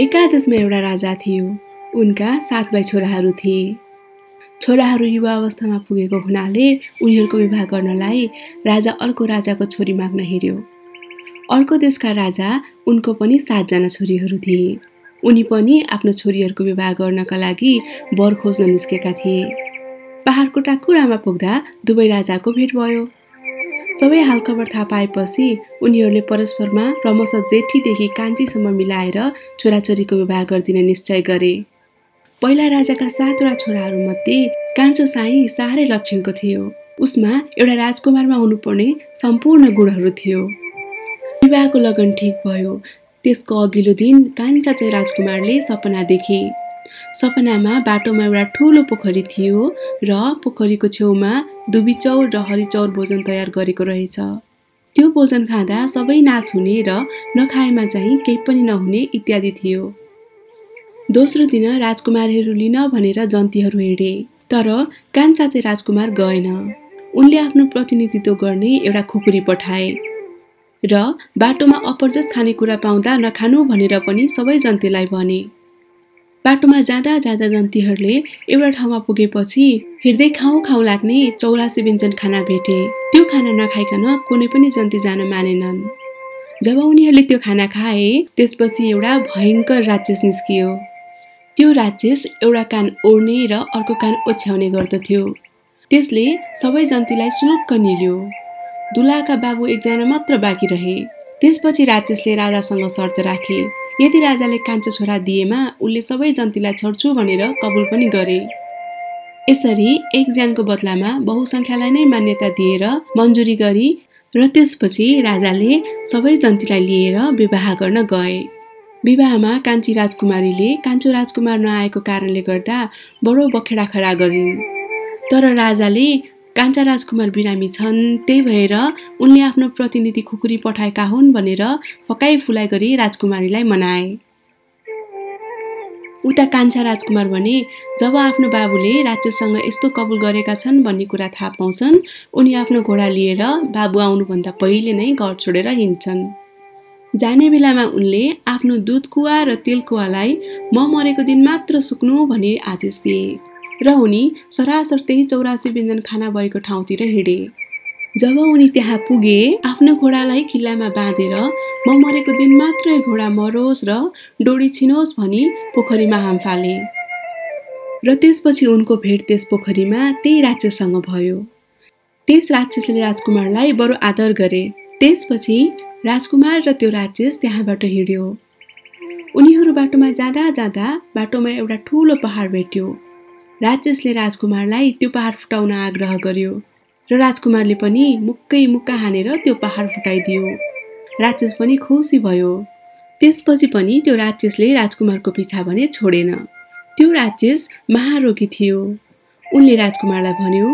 एकादशमा एउटा राजा थियो। उनका सात भाइ छोराहरू थिए। छोराहरू युवा अवस्थामा पुगेको हुनाले उनीहरूको विवाह गर्नलाई राजा अर्को राजाको छोरी माग्न हिँड्यो अर्को देशका राजा उनको पनि सातजना छोरीहरू थिए। उनी पनि आफ्नो छोरीहरूको विवाह गर्नका लागि वर खोज्न निस्केका थिए। पहाडको टाकुरामा पुग्दा दुवै राजाको भेट भयो। सबै हालखबर थाहा पाएपछि उनीहरूले परस्परमा क्रमशः जेठीदेखि कान्छीसम्म मिलाएर छोराछोरीको विवाह गरिदिने निश्चय गरे। पहिला राजाका सातवटा छोराहरूमध्ये कान्छो साई साह्रै लक्षणको थियो। उसमा एउटा राजकुमारमा हुनुपर्ने सम्पूर्ण गुणहरू थियो। विवाहको लगन ठिक भयो। त्यसको अघिल्लो दिन कान्छा चाहिँ राजकुमारले सपना देखे। सपनामा बाटोमा एउटा ठुलो पोखरी थियो र पोखरीको छेउमा दुबी चौर र हरिचौर भोजन तयार गरेको रहेछ। त्यो भोजन खाँदा सबै नाश हुने र नखाएमा चाहिँ केही पनि नहुने इत्यादि थियो। दोस्रो दिन राजकुमारहरू लिन भनेर जन्तीहरू हिँडे तर कान्छा चाहिँ राजकुमार गएन। उनले आफ्नो प्रतिनिधित्व गर्ने एउटा खुकुरी पठाए र बाटोमा अपरजत खानेकुरा पाउँदा नखानु भनेर पनि सबै जन्तीलाई भने। बाटोमा जाँदा जाँदा जन्तीहरूले एउटा ठाउँमा पुगेपछि हिँड्दै खाउँ खाउँ लाग्ने चौरासी व्यञ्जन खाना भेटे। त्यो खाना नखाइकन कुनै पनि जन्ती जान मानेनन्। जब उनीहरूले त्यो खाना खाए त्यसपछि एउटा भयङ्कर राक्षस निस्कियो। त्यो राक्षस एउटा कान ओर्ने र अर्को कान ओछ्याउने गर्दथ्यो। त्यसले सबै जन्तीलाई सुलुक्क निल्यो। दुलाका बाबु एकजना मात्र बाँकी रहे। त्यसपछि राक्षसले राजासँग शर्त राखे। यदि राजाले कान्छो छोरा दिएमा उनले सबै जन्तीलाई छोड्छु भनेर कबुल पनि गरे। यसरी एक बदलामा बहुसङ्ख्यालाई नै मान्यता दिएर मन्जुरी गरी र त्यसपछि राजाले सबै जन्तीलाई लिएर विवाह गर्न गए। विवाहमा कान्छी राजकुमारीले कान्छो राजकुमार नआएको कारणले गर्दा बडो बखेडा खडा गरिन्। तर राजाले कान्छा राजकुमार बिरामी छन् त्यही भएर उनले आफ्नो प्रतिनिधि खुकुरी पठाएका हुन् भनेर फकाइ फुलाइ गरी राजकुमारीलाई मनाए। उता कान्छा राजकुमार भने जब आफ्नो बाबुले राज्यसँग यस्तो कबुल गरेका छन् भन्ने कुरा थाहा पाउँछन् उनी आफ्नो घोडा लिएर बाबु आउनुभन्दा पहिले नै घर छोडेर हिँड्छन्। जाने बेलामा उनले आफ्नो दुध कुवा र तेल कुवालाई म मरेको दिन मात्र सुक्नु भनी आदेश दिए। र उनी सरासर त्यही चौरासी व्यञ्जन खाना भएको ठाउँतिर हिँडे। जब उनी त्यहाँ पुगे आफ्नो घोडालाई किल्लामा बाँधेर म मरेको दिन मात्रै घोडा मरोस् र डोरी छिनोस् भनी पोखरीमा हाम फाले। र त्यसपछि उनको भेट त्यस पोखरीमा त्यही राक्षससँग भयो। त्यस राक्षसले राजकुमारलाई बरु आदर गरे। त्यसपछि राजकुमार र त्यो राक्षस त्यहाँबाट हिँड्यो। उनीहरू बाटोमा जाँदा जाँदा बाटोमा एउटा ठुलो पहाड भेट्यो। राक्षसले राजकुमारलाई त्यो पहाड फुटाउन आग्रह गर्यो र राजकुमारले पनि मुक्कै मुक्का हानेर त्यो पहाड फुटाइदियो। राक्षस पनि खुसी भयो। त्यसपछि पनि त्यो राक्षसले राजकुमारको पिछा भने छोडेन। त्यो राक्षस महारोगी थियो। उनले राजकुमारलाई भन्यो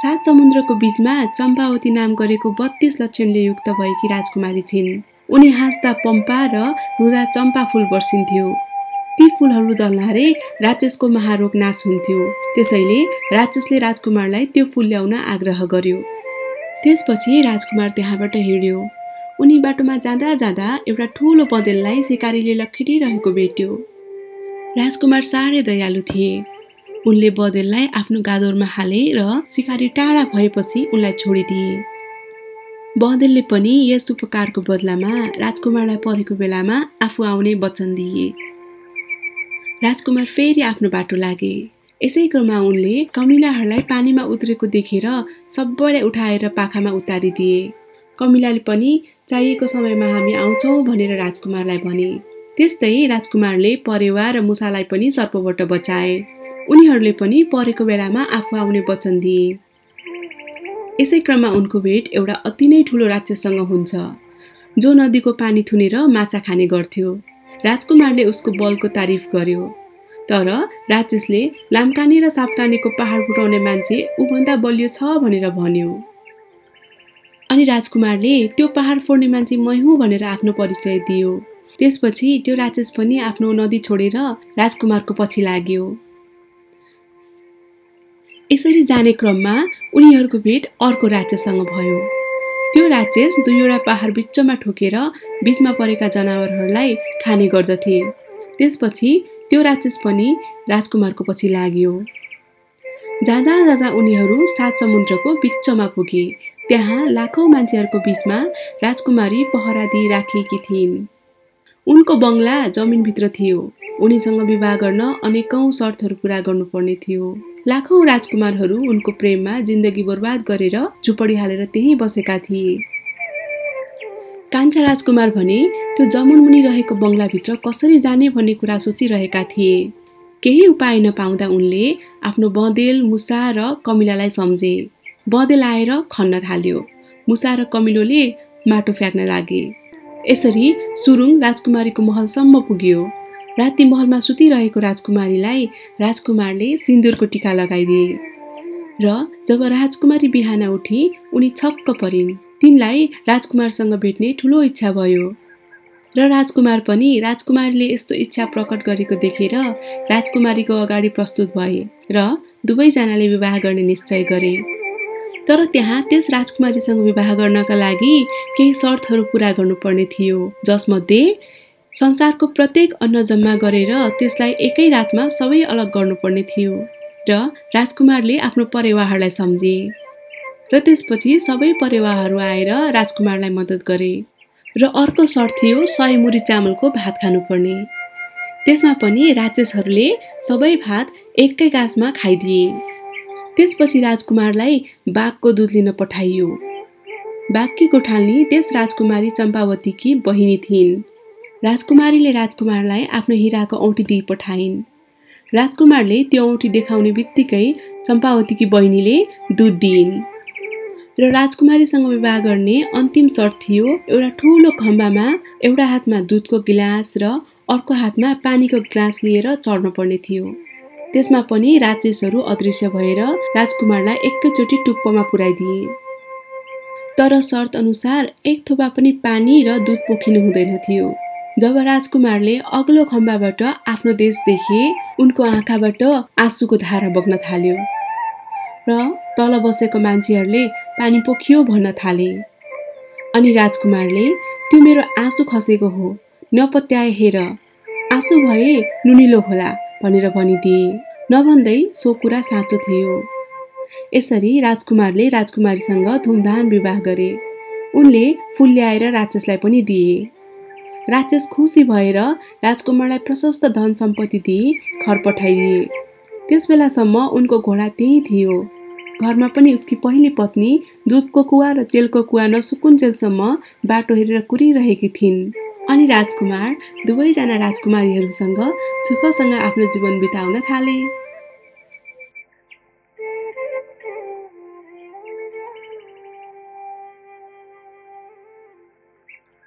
सात समुद्रको बीचमा चम्पावती नाम गरेको बत्तीस लक्षणले युक्त भएकी राजकुमारी छिन्। उनी हाँस्दा पम्पा र रुँदा चम्पा फुल बर्सिन्थ्यो। ती फुलहरू दल्नाले राक्षसको महारोग नाश हुन्थ्यो। त्यसैले राक्षसले राजकुमारलाई त्यो फुल ल्याउन आग्रह गर्यो। त्यसपछि राजकुमार त्यहाँबाट हिँड्यो। उनी बाटोमा जाँदा जाँदा एउटा ठुलो बदेललाई सिकारीले लखेटिरहेको भेट्यो। राजकुमार साह्रै दयालु थिए। उनले बदेललाई आफ्नो गादोरमा हाले र सिकारी टाढा भएपछि उनलाई छोडिदिए। बदेलले पनि यस उपकारको बदलामा राजकुमारलाई परेको बेलामा आफू आउने वचन दिए। राजकुमार फेरि आफ्नो बाटो लागे। यसै क्रममा उनले कमिलाहरूलाई पानीमा उत्रेको देखेर सबैलाई उठाएर पाखामा उतारिदिए। कमिलाले पनि चाहिएको समयमा हामी आउँछौँ भनेर राजकुमारलाई भने। त्यस्तै राजकुमारले परेवा र मुसालाई पनि सर्पबाट बचाए। उनीहरूले पनि परेको बेलामा आफू आउने वचन दिए। यसै क्रममा उनको भेट एउटा अति नै ठुलो राक्षससँग हुन्छ। जो नदीको पानी थुनेर माछा खाने गर्थ्यो। राजकुमारले उसको बलको तारिफ गर्यो। तर राक्षसले लामकाने र सापकानेको पहाड फुटाउने मान्छे ऊभन्दा बलियो छ भनेर भन्यो। अनि राजकुमारले त्यो पहाड फोड्ने मान्छे मै हुँ भनेर आफ्नो परिचय दियो। त्यसपछि त्यो राक्षस पनि आफ्नो नदी छोडेर राजकुमारको पछि लाग्यो। यसरी जाने क्रममा उनीहरूको भेट अर्को राज्यसँग भयो। त्यो राक्षस दुईवटा पहाड बिचमा ठोकेर बिचमा परेका जनावरहरूलाई खाने गर्दथे। त्यसपछि त्यो राक्षस पनि राजकुमारको पछि लाग्यो। जाँदा जाँदा उनीहरू सात समुद्रको बिचमा पुगे। त्यहाँ लाखौँ मान्छेहरूको बिचमा राजकुमारी पहरा दिइराखेकी थिइन्। उनको बङ्गला जमिनभित्र थियो। उनीसँग विवाह गर्न अनेकौँ शर्तहरू पुरा गर्नुपर्ने थियो। लाखौँ राजकुमारहरू उनको प्रेममा जिन्दगी बर्बाद गरेर झुपडी हालेर त्यहीँ बसेका थिए। कान्छा राजकुमार भने त्यो जमुनमुनि रहेको बङ्गलाभित्र कसरी जाने भन्ने कुरा सोचिरहेका थिए। केही उपाय नपाउँदा उनले आफ्नो बँदेल मुसा र कमिलालाई सम्झे। बँदेल आएर खन्न थाल्यो। मुसा र कमिलोले माटो फ्याँक्न लागे। यसरी सुरुङ राजकुमारीको महलसम्म पुग्यो। राति महलमा सुतिरहेको राजकुमारीलाई राजकुमारले सिन्दुरको टिका लगाइदिए। र जब राजकुमारी बिहान उठी उनी छक्क परिन्। तिनलाई राजकुमारसँग भेट्ने ठुलो इच्छा भयो। र राजकुमार पनि राजकुमारीले यस्तो इच्छा प्रकट गरेको देखेर राजकुमारीको अगाडि प्रस्तुत भए र दुवैजनाले विवाह गर्ने निश्चय गरे। तर त्यहाँ त्यस राजकुमारीसँग विवाह गर्नका लागि केही शर्तहरू पुरा गर्नुपर्ने थियो। जसमध्ये संसारको प्रत्येक अन्न जम्मा गरेर त्यसलाई एकै रातमा सबै अलग गर्नुपर्ने थियो र राजकुमारले आफ्नो परेवाहरूलाई सम्झे र त्यसपछि सबै परेवाहरू आएर राजकुमारलाई मद्दत गरे र अर्को सर्त थियो सय मुरी चामलको भात खानुपर्ने। त्यसमा पनि राक्षसहरूले सबै भात एकै गाँसमा खाइदिए। त्यसपछि राजकुमारलाई बाघको दुध लिन पठाइयो। बाघकी गोठाल्नी त्यस राजकुमारी चम्पावतीकी बहिनी थिइन्। राजकुमारीले राजकुमारलाई आफ्नो हिराको औँठी दिइ पठाइन्। राजकुमारले त्यो औँठी देखाउने बित्तिकै चम्पावतीकी बहिनीले दुध दिइन्। र राजकुमारीसँग विवाह गर्ने अन्तिम शर्त थियो एउटा ठुलो खम्बामा एउटा हातमा दुधको गिलास र अर्को हातमा पानीको ग्लास लिएर चढ्नु पर्ने थियो। त्यसमा पनि राक्षसहरू अदृश्य भएर राजकुमारलाई एकैचोटि टुप्पोमा पुर्याइदिए तर शर्त अनुसार एक थोपा पनि पानी र दुध पोखिनु हुँदैन थियो। जब राजकुमारले अग्लो खम्बाबाट आफ्नो देश देखे उनको आँखाबाट आँसुको धारा बग्न थाल्यो र तल बसेको मान्छेहरूले पानी पोखियो भन्न थाले। अनि राजकुमारले त्यो मेरो आँसु खसेको हो नपत्याए हेर आँसु भए नुनिलो होला भनेर भनिदिए। नभन्दै सो कुरा साँचो थियो। यसरी राजकुमारले राजकुमारीसँग धुमधाम विवाह गरे। उनले फुल ल्याएर राक्षसलाई पनि दिए। राक्षस खुसी भएर राजकुमारलाई प्रशस्त धन सम्पत्ति दिई घर पठाइदिए त्यस बेलासम्म उनको घोडा त्यहीँ थियो। घरमा पनि उसकी पहिली पत्नी दुधको कुवा र तेलको कुवा नसुकुन्जेलसम्म बाटो हेरेर कुरिरहेकी थिइन्। अनि राजकुमार दुवैजना राजकुमारीहरूसँग सुखसँग आफ्नो जीवन बिताउन थाले।